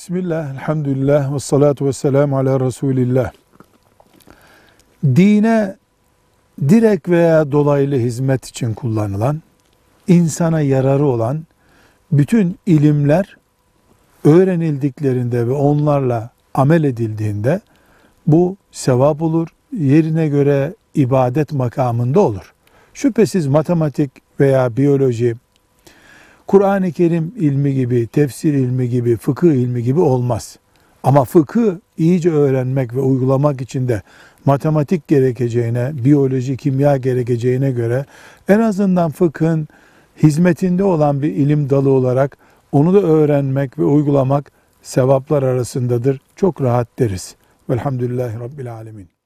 Bismillah, elhamdülillah, ve salatu ve selamu ala Resulillah. Dine direkt veya dolaylı hizmet için kullanılan, insana yararı olan bütün ilimler öğrenildiklerinde ve onlarla amel edildiğinde bu sevap olur, yerine göre ibadet makamında olur. Şüphesiz matematik veya biyoloji, Kur'an-ı Kerim ilmi gibi, tefsir ilmi gibi, fıkıh ilmi gibi olmaz. Ama fıkı iyice öğrenmek ve uygulamak için de matematik gerekeceğine, biyoloji, kimya gerekeceğine göre en azından fıkhın hizmetinde olan bir ilim dalı olarak onu da öğrenmek ve uygulamak sevaplar arasındadır. Çok rahat deriz. Velhamdülillahi Rabbil Alemin.